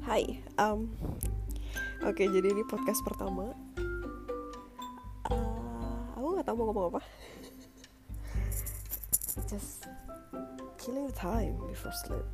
Hai, um, oke jadi ini podcast pertama. Uh, aku nggak tahu mau ngomong apa. Just killing the time before sleep.